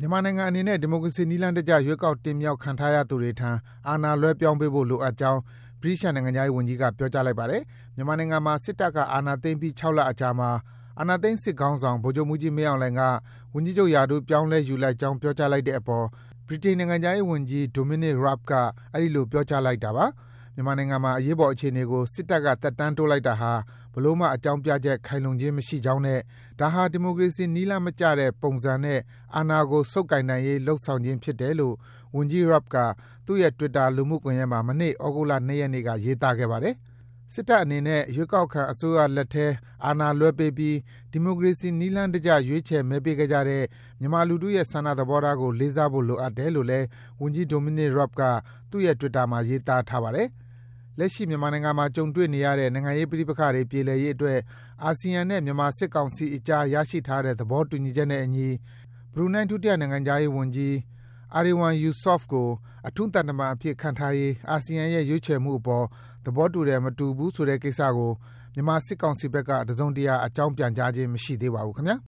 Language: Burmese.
မြန်မာနိုင်ငံအနေနဲ့ ဒီမိုကရေစီနည်းလမ်းတကျ ရွေးကောက်တင်မြှောက်ခံထားရသူတွေထံ အာဏာလွဲပြောင်းပေးဖို့ လိုအပ်ကြောင်း ဗြိတိသျှနိုင်ငံခြားရေးဝန်ကြီးက ပြောကြားလိုက်ပါတယ်။မြန်မာနိုင်ငံမှာ စစ်တပ်က အာဏာသိမ်းပြီး ၆ လအကြာမှာ အာဏာသိမ်း စစ်ခေါင်းဆောင် ဗိုလ်ချုပ်မှူးကြီး မင်းအောင်လှိုင်က ဝန်ကြီးချုပ်ရာထူး ပြောင်းလဲယူလိုက်ကြောင်း ပြောကြားလိုက်တဲ့အပေါ် ဗြိတိန်နိုင်ငံခြားရေးဝန်ကြီး Dominic Raab က အဲဒီလို ပြောကြားလိုက်တာပါ။မြန်မာနိုင်ငံမှာ အရေးပေါ်အခြေအနေကို စစ်တပ်က သက်တမ်းတိုးလိုက်တာဟာ ဘယ်လိုမှအကြောင်းပြချက် ခိုင်လုံခြင်းမရှိကြောင်းနဲ့ ဒါဟာ ဒီမိုကရေစီနည်းလမ်းမကျတဲ့ ပုံစံနဲ့ အာဏာကို ဆုပ်ကိုင်နိုင်ရေး လုပ်ဆောင်ခြင်းဖြစ်တယ်လို့ ဝန်ကြီး Raab က သူ့ရဲ့ Twitter လူမှုကွန်ယက်မှာ မနေ့ သြဂုတ်လ ၂ ရက်နေ့က ရေးသားခဲ့ပါတယ်။စစ်တပ်အနေနဲ့ ရွေးကောက်ခံအစိုးရလက်ထဲ အာဏာလွဲပေးပြီး ဒီမိုကရေစီနည်းလမ်းတကျ ရွေးချယ် မဲပေးခဲ့ကြတဲ့ မြန်မာလူထုရဲ့ ဆန္ဒသဘောထားကို လေးစားဖို့ လိုအပ်တယ်လို့လည်း ဝန်ကြီး Dominic Raab က သူ့ရဲ့ Twitter မှာ ရေးသားထားပါတယ်။ လက်ရှိ မြန်မာနိုင်ငံမှာ ကြုံတွေ့နေရတဲ့ နိုင်ငံရေးပဋိပက္ခတွေ ပြေလည်ရေးအတွက် အာဆီယံနဲ့ မြန်မာစစ်ကောင်စီအကြား ရရှိထားတဲ့ သဘောတူညီချက်နဲ့အညီ ဘရူနိုင်း ဒုတိယနိုင်ငံခြားရေးဝန်ကြီး Erywan Yusof ကို အထူးသံတမန်အဖြစ် ခန့်ထားရေး အာဆီယံရဲ့ ရွေးချယ်မှုအပေါ် သဘောတူတယ်၊မတူဘူးဆိုတဲ့ကိစ္စကို မြန်မာစစ်ကောင်စီဘက်က တစုံတရာ အကြောင်းပြန်ကြားခြင်း မရှိသေးပါဘူးခင်ဗျား။